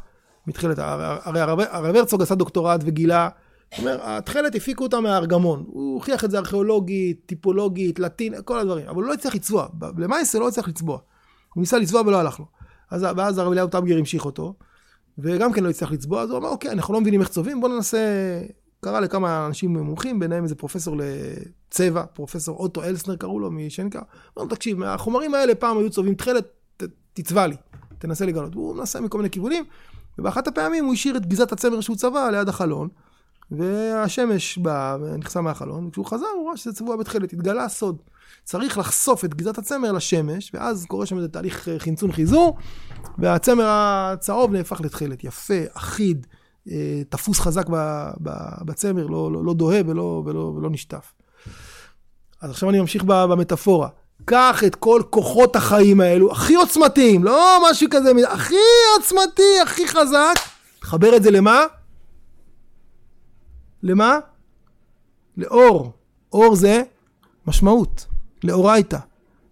מתכלת, הרי הרב הרצוג עשה דוקטורט וגילה, זאת אומרת, התכלת הפיקו אותה מהארגמון. הוא הוכיח את זה ארכיאולוגית, טיפולוגית, לטין, כל הדברים, אבל הוא לא הצליח לצבוע. למעשה לא הצליח לצבוע. הוא ניסה לצבוע ולא הלך לו. אז, ואז הרב אליהו טבגר המשיך אותו, וגם כן לא הצליח לצבוע, אז הוא אמר, אוקיי, אנחנו לא מבינים איך צובעים, בואו ננסה קרא לכמה אנשים מומחים, ביניהם איזה פרופסור לצבע, פרופסור אוטו אלסנר קראו לו משנקה. אמרנו, תקשיב, החומרים האלה פעם היו צובעים תכלת, תצבע לי, תנסה לגלות. והוא מנסה מכל מיני כיוונים, ובאחת הפעמים הוא השאיר את גזת הצמר שהוא צבע ליד החלון, והשמש באה ונכנסה מהחלון, וכשהוא חזר הוא ראה שזה צבוע בתכלת, התגלה סוד. צריך לחשוף את גזת הצמר לשמש, ואז קורה שם איזה תהליך חמצון חיזור, והצמר הצהוב נהפך לתכלת, יפה, אחיד. אה, תפוס חזק בצמר, לא, לא, לא דוהה ולא, ולא, ולא נשטף. אז עכשיו אני ממשיך במטאפורה. קח את כל כוחות החיים האלו, הכי עוצמתיים, לא משהו כזה, הכי עוצמתי, הכי חזק, תחבר את זה למה? למה? לאור. אור זה משמעות, לאורייתא.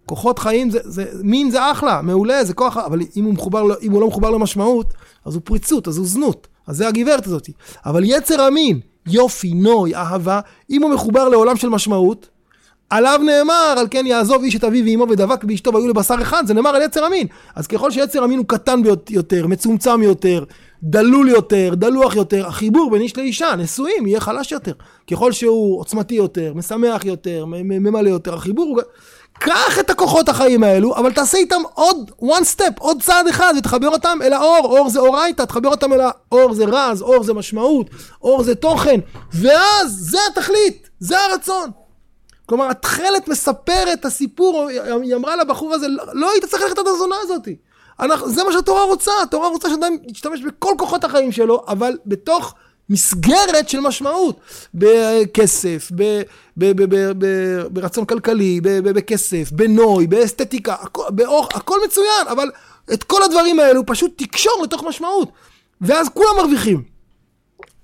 כוחות חיים זה, זה, מין זה אחלה, מעולה, זה כוח, אבל אם הוא, מחובר, אם הוא לא מחובר למשמעות, אז הוא פריצות, אז הוא זנות. אז זה הגברת הזאת. אבל יצר המין, יופי, נוי, אהבה, אם הוא מחובר לעולם של משמעות, עליו נאמר, על כן יעזוב איש את אביו ואמו ודבק באשתו והיו לבשר אחד, זה נאמר על יצר המין. אז ככל שיצר המין הוא קטן יותר, מצומצם יותר, דלול יותר, דלוח יותר, החיבור בין איש לאישה, נשואים, יהיה חלש יותר. ככל שהוא עוצמתי יותר, משמח יותר, ממלא יותר, החיבור הוא... קח את הכוחות החיים האלו, אבל תעשה איתם עוד one step, עוד צעד אחד, ותחבר אותם אל האור. אור זה אורייתא, תחבר אותם אל האור זה רז, אור זה משמעות, אור זה תוכן, ואז זה התכלית, זה הרצון. כלומר, התכלת מספרת את הסיפור, היא אמרה לבחור הזה, לא היית צריך ללכת את הזונה הזאת. אנחנו, זה מה שהתורה רוצה, התורה רוצה שאדם ישתמש בכל כוחות החיים שלו, אבל בתוך מסגרת של משמעות, בכסף, ב, ב, ב, ב, ברצון כלכלי, בכסף, בנוי, באסתטיקה, באור, הכל מצוין, אבל את כל הדברים האלו פשוט תקשור לתוך משמעות, ואז כולם מרוויחים.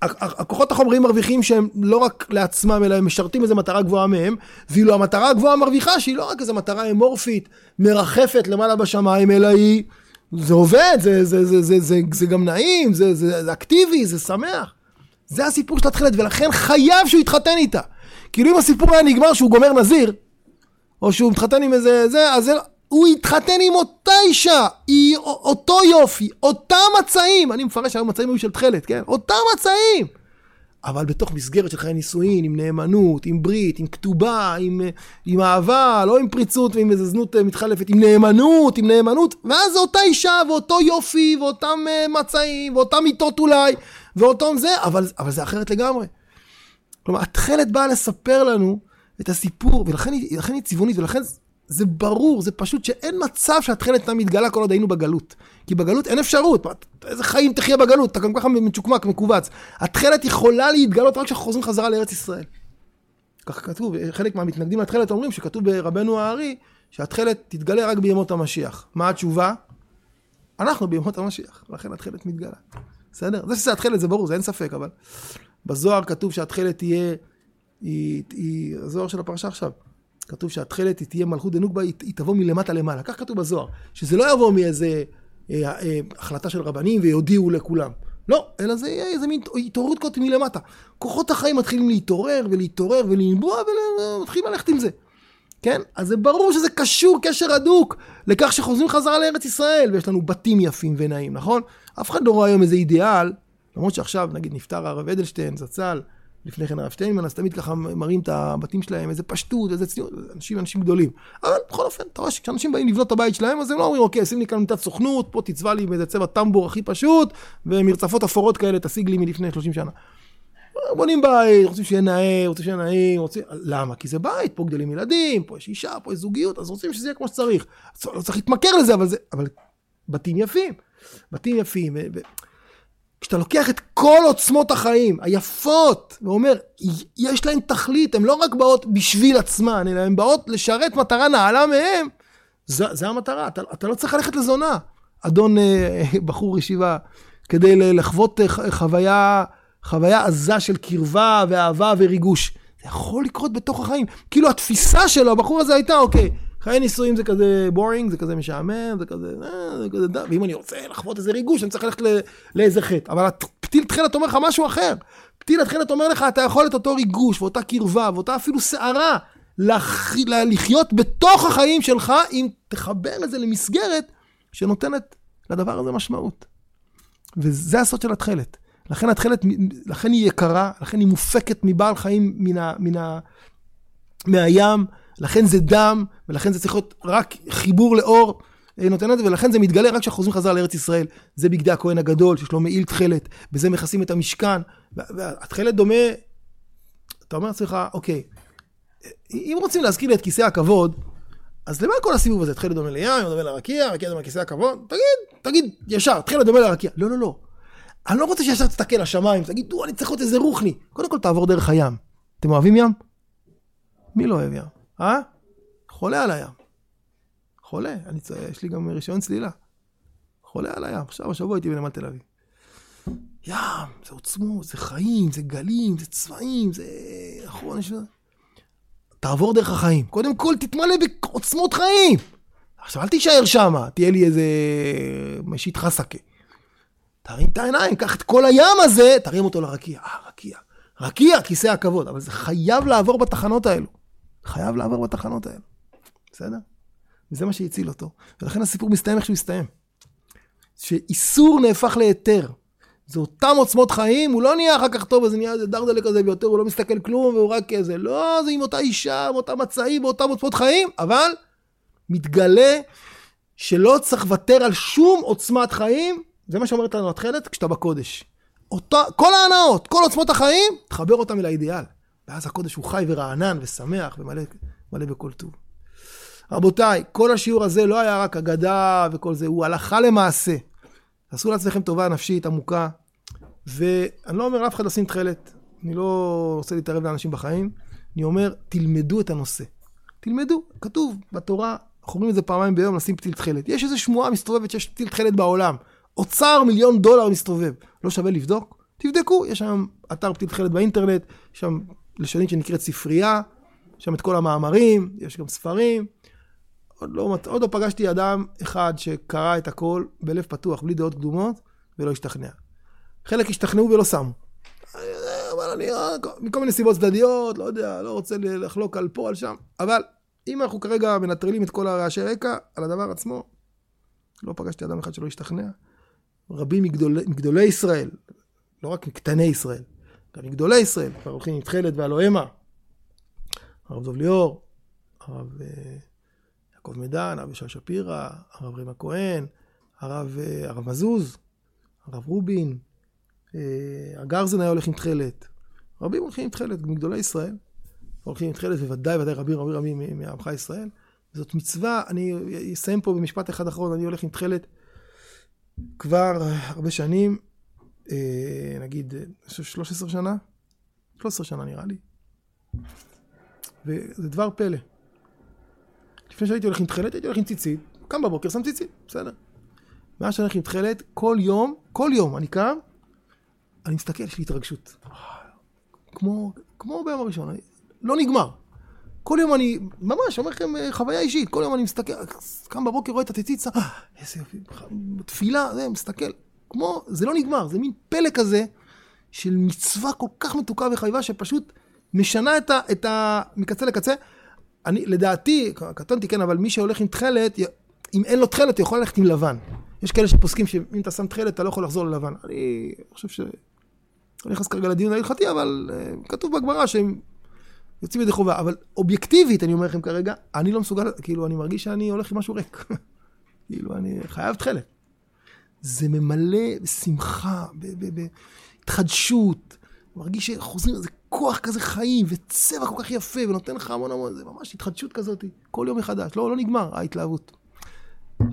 הכוחות החומריים מרוויחים שהם לא רק לעצמם, אלא הם משרתים איזו מטרה גבוהה מהם, ואילו המטרה הגבוהה מרוויחה, שהיא לא רק איזו מטרה אמורפית, מרחפת למעלה בשמיים, אלא היא, זה עובד, זה, זה, זה, זה, זה, זה גם נעים, זה, זה, זה אקטיבי, זה שמח. זה הסיפור של התכלת, ולכן חייב שהוא יתחתן איתה. כאילו אם הסיפור היה נגמר שהוא גומר נזיר, או שהוא מתחתן עם איזה זה, אז זה, הוא יתחתן עם אותה אישה, היא אותו יופי, אותם מצעים, אני מפרש שהיום מצעים היו של תכלת, כן? אותם מצעים. אבל בתוך מסגרת של חיי נישואין, עם נאמנות, עם ברית, עם כתובה, עם, עם אהבה, לא עם פריצות ועם איזה זנות אה, מתחלפת, עם נאמנות, עם נאמנות, ואז זה אותה אישה ואותו יופי ואותם אה, מצעים ואותם מיטות אולי, ואותו זה, אבל, אבל זה אחרת לגמרי. כלומר, התכלת באה לספר לנו את הסיפור, ולכן היא צבעונית, ולכן זה ברור, זה פשוט שאין מצב שהתכלת הייתה מתגלה כל עוד היינו בגלות. כי בגלות אין אפשרות, איזה חיים תחיה בגלות, אתה גם ככה מצ'וקמק, מכווץ. התכלת יכולה להתגלות רק כשאנחנו חוזרים חזרה לארץ ישראל. ככה כתוב, חלק מהמתנגדים לתכלת אומרים שכתוב ברבנו הארי, שהתכלת תתגלה רק בימות המשיח. מה התשובה? אנחנו בימות המשיח, לכן התכלת מתגלה. בסדר? זה שזה התכלת זה ברור, זה אין ספק, אבל בזוהר כתוב שהתכלת תהיה, היא, היא, הזוהר של הפרשה עכשיו, כתוב שהתכלת תהיה מלכות דנוגבה, היא, היא תבוא מלמטה למעלה, כך כתוב בזוהר, שזה לא יבוא מאיזה אה, אה, החלטה של רבנים ויודיעו לכולם. לא, אלא זה יהיה איזה מין התעוררות כזאת מלמטה. כוחות החיים מתחילים להתעורר ולהתעורר ולנבוע ומתחילים ללכת עם זה. כן? אז זה ברור שזה קשור קשר הדוק לכך שחוזרים חזרה לארץ ישראל, ויש לנו בתים יפים ונעים, נכון? אף אחד לא רואה היום איזה אידיאל, למרות שעכשיו, נגיד, נפטר הרב אדלשטיין, זצ"ל, לפני כן הרב שטיינמן, אז תמיד ככה מראים את הבתים שלהם, איזה פשטות, איזה צניעות, אנשים אנשים גדולים. אבל בכל אופן, אתה רואה שכשאנשים באים לבנות את הבית שלהם, אז הם לא אומרים, אוקיי, שים לי כאן מיטת סוכנות, פה תצבע לי באיזה צבע טמבור הכי פשוט, ומרצפות אפורות כאלה תשיג לי מלפני 30 שנה. בונים בית, רוצים שיהיה נאה, רוצים שיהיה נעים, רוצים... למה? כי זה בית, פה גדלים ילדים, פה יש אישה, פה יש זוגיות, אז רוצים שזה יהיה כמו שצריך. לא צריך להתמכר לזה, אבל זה... אבל בתים יפים. בתים יפים. ו... כשאתה לוקח את כל עוצמות החיים היפות, ואומר, יש להן תכלית, הן לא רק באות בשביל עצמן, אלא הן באות לשרת מטרה נעלה מהן, זה, המטרה, אתה, אתה לא צריך ללכת לזונה. אדון אה, בחור ישיבה, כדי לחוות אה, חוויה, חוויה עזה של קרבה ואהבה וריגוש. זה יכול לקרות בתוך החיים. כאילו התפיסה שלו, הבחור הזה הייתה, אוקיי, חיי נישואים זה כזה בורינג, זה כזה משעמם, זה כזה, אה, זה כזה, ואם אני רוצה לחוות איזה ריגוש, אני צריך ללכת לאיזה חטא. אבל פתיל תכלת אומר לך משהו אחר. פתיל תכלת אומר לך, אתה יכול את אותו ריגוש, ואותה קרבה, ואותה אפילו סערה, לח... לחיות בתוך החיים שלך, אם תחבר את זה למסגרת שנותנת לדבר הזה משמעות. וזה הסוד של התכלת. לכן התכלת, לכן היא יקרה, לכן היא מופקת מבעל חיים מן ה, מן ה, מהים, לכן זה דם, ולכן זה צריך להיות רק חיבור לאור אה, נותן את זה, ולכן זה מתגלה רק כשאנחנו חוזרים חזרה לארץ ישראל. זה בגדי הכהן הגדול, שיש לו מעיל תכלת, בזה מכסים את המשכן. והתכלת דומה, אתה אומר לעצמך, אוקיי, אם רוצים להזכיר לי את כיסא הכבוד, אז למה כל הסיבוב הזה? תכלת דומה לים, דומה לרקיע, רקיע דומה לכיסא הכבוד? תגיד, תגיד, ישר, תכלת דומה לרקיע. לא, לא, לא. אני לא רוצה שישר תסתכל לשמיים, תגיד, אני צריך להיות איזה רוחני. קודם כל תעבור דרך הים. אתם אוהבים ים? מי לא אוהב ים? אה? חולה על הים. חולה, אני, יש לי גם רישיון צלילה. חולה על הים. עכשיו, השבוע הייתי בנמל תל אביב. ים, זה עוצמות, זה חיים, זה גלים, זה צבעים, זה... נכון, יש... תעבור דרך החיים. קודם כל, תתמלא בעוצמות חיים. עכשיו, אל תישאר שם, תהיה לי איזה משית חסקה. תרים את העיניים, קח את כל הים הזה, תרים אותו לרקיע. אה, רקיע. רקיע, כיסא הכבוד. אבל זה חייב לעבור בתחנות האלו. חייב לעבור בתחנות האלו. בסדר? וזה מה שהציל אותו. ולכן הסיפור מסתיים איך שהוא מסתיים. שאיסור נהפך להיתר. זה אותם עוצמות חיים, הוא לא נהיה אחר כך טוב, אז נהיה איזה דרדלה כזה ויותר, הוא לא מסתכל כלום, והוא רק איזה, לא, זה עם אותה אישה, עם אותם מצעים, באותם עוצמות חיים, אבל מתגלה שלא צריך לוותר על שום עוצמת חיים, זה מה שאומרת לנו התכלת, כשאתה בקודש. אותה, כל ההנאות, כל עוצמות החיים, תחבר אותם אל האידיאל. ואז הקודש הוא חי ורענן ושמח ומלא בכל טוב. רבותיי, כל השיעור הזה לא היה רק אגדה וכל זה, הוא הלכה למעשה. תעשו לעצמכם טובה נפשית עמוקה, ואני לא אומר לאף אחד לשים תכלת, אני לא רוצה להתערב לאנשים בחיים, אני אומר, תלמדו את הנושא. תלמדו, כתוב בתורה, אנחנו אומרים את זה פעמיים ביום, לשים פתיל תכלת. יש איזו שמועה מסתובבת שיש פתיל תכלת בעולם. אוצר מיליון דולר מסתובב. לא שווה לבדוק? תבדקו, יש שם אתר פתיל תכלת באינטרנט, יש שם לשונית שנקראת ספרייה, שם את כל המאמרים, יש גם ספרים. עוד לא, עוד לא פגשתי אדם אחד שקרא את הכל בלב פתוח, בלי דעות קדומות, ולא השתכנע. חלק השתכנעו ולא שמו. אבל אני, מכל מיני סיבות צדדיות, לא יודע, לא רוצה לחלוק על פה, על שם. אבל אם אנחנו כרגע מנטרלים את כל הרעשי רקע על הדבר עצמו, לא פגשתי אדם אחד שלא השתכנע. רבים מגדולי, מגדולי ישראל, לא רק מקטני ישראל, גם מגדולי ישראל, כבר הולכים עם תכלת והלוהמה. הרב דב ליאור, הרב אה, יעקב מדן, הרב ישי שפירא, הרב רימה כהן, הרב, אה, הרב מזוז, הרב רובין, אה, הגרזן היה הולך עם תכלת. רבים הולכים עם תכלת, מגדולי ישראל. הולכים עם תכלת, בוודאי, ודאי רבים רבים רבים מעמך ישראל. זאת מצווה, אני אסיים פה במשפט אחד אחרון, אני הולך עם תכלת כבר הרבה שנים, נגיד 13 שנה, 13 שנה נראה לי. וזה דבר פלא. לפני שהייתי הולך עם תכלת, הייתי הולך עם ציצית, קם בבוקר, שם ציצית, בסדר. מאז שאני הולך עם תכלת, כל יום, כל יום אני קם, אני מסתכל, יש לי התרגשות. כמו, כמו ביום הראשון, אני, לא נגמר. כל יום אני, ממש, אומר לכם חוויה אישית, כל יום אני מסתכל, קם בבוקר, רואה את הציצית, אה, איזה יופי, תפילה, זה, מסתכל. כמו, זה לא נגמר, זה מין פלא כזה של מצווה כל כך מתוקה וחביבה, שפשוט משנה את ה... את ה מקצה לקצה. אני, לדעתי, קטונתי, כן, אבל מי שהולך עם תכלת, אם אין לו תכלת, הוא יכול ללכת עם לבן. יש כאלה שפוסקים שאם אתה שם תכלת, אתה לא יכול לחזור ללבן. אני חושב ש... אני נכנס כרגע לדיון ההלכתי, אבל uh, כתוב בגמרא שהם יוצאים ידי חובה. אבל אובייקטיבית, אני אומר לכם כרגע, אני לא מסוגל, כאילו, אני מרגיש שאני הולך עם משהו ריק. כאילו, אני חייב תכלת. זה ממלא בשמחה, בהתחדשות. מרגיש שחוזרים, זה כוח כזה חיים, וצבע כל כך יפה, ונותן לך המון המון, זה ממש התחדשות כזאת, כל יום מחדש. לא, לא נגמר, ההתלהבות.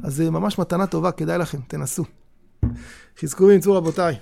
אז זה ממש מתנה טובה, כדאי לכם, תנסו. חזקו ואמצו רבותיי.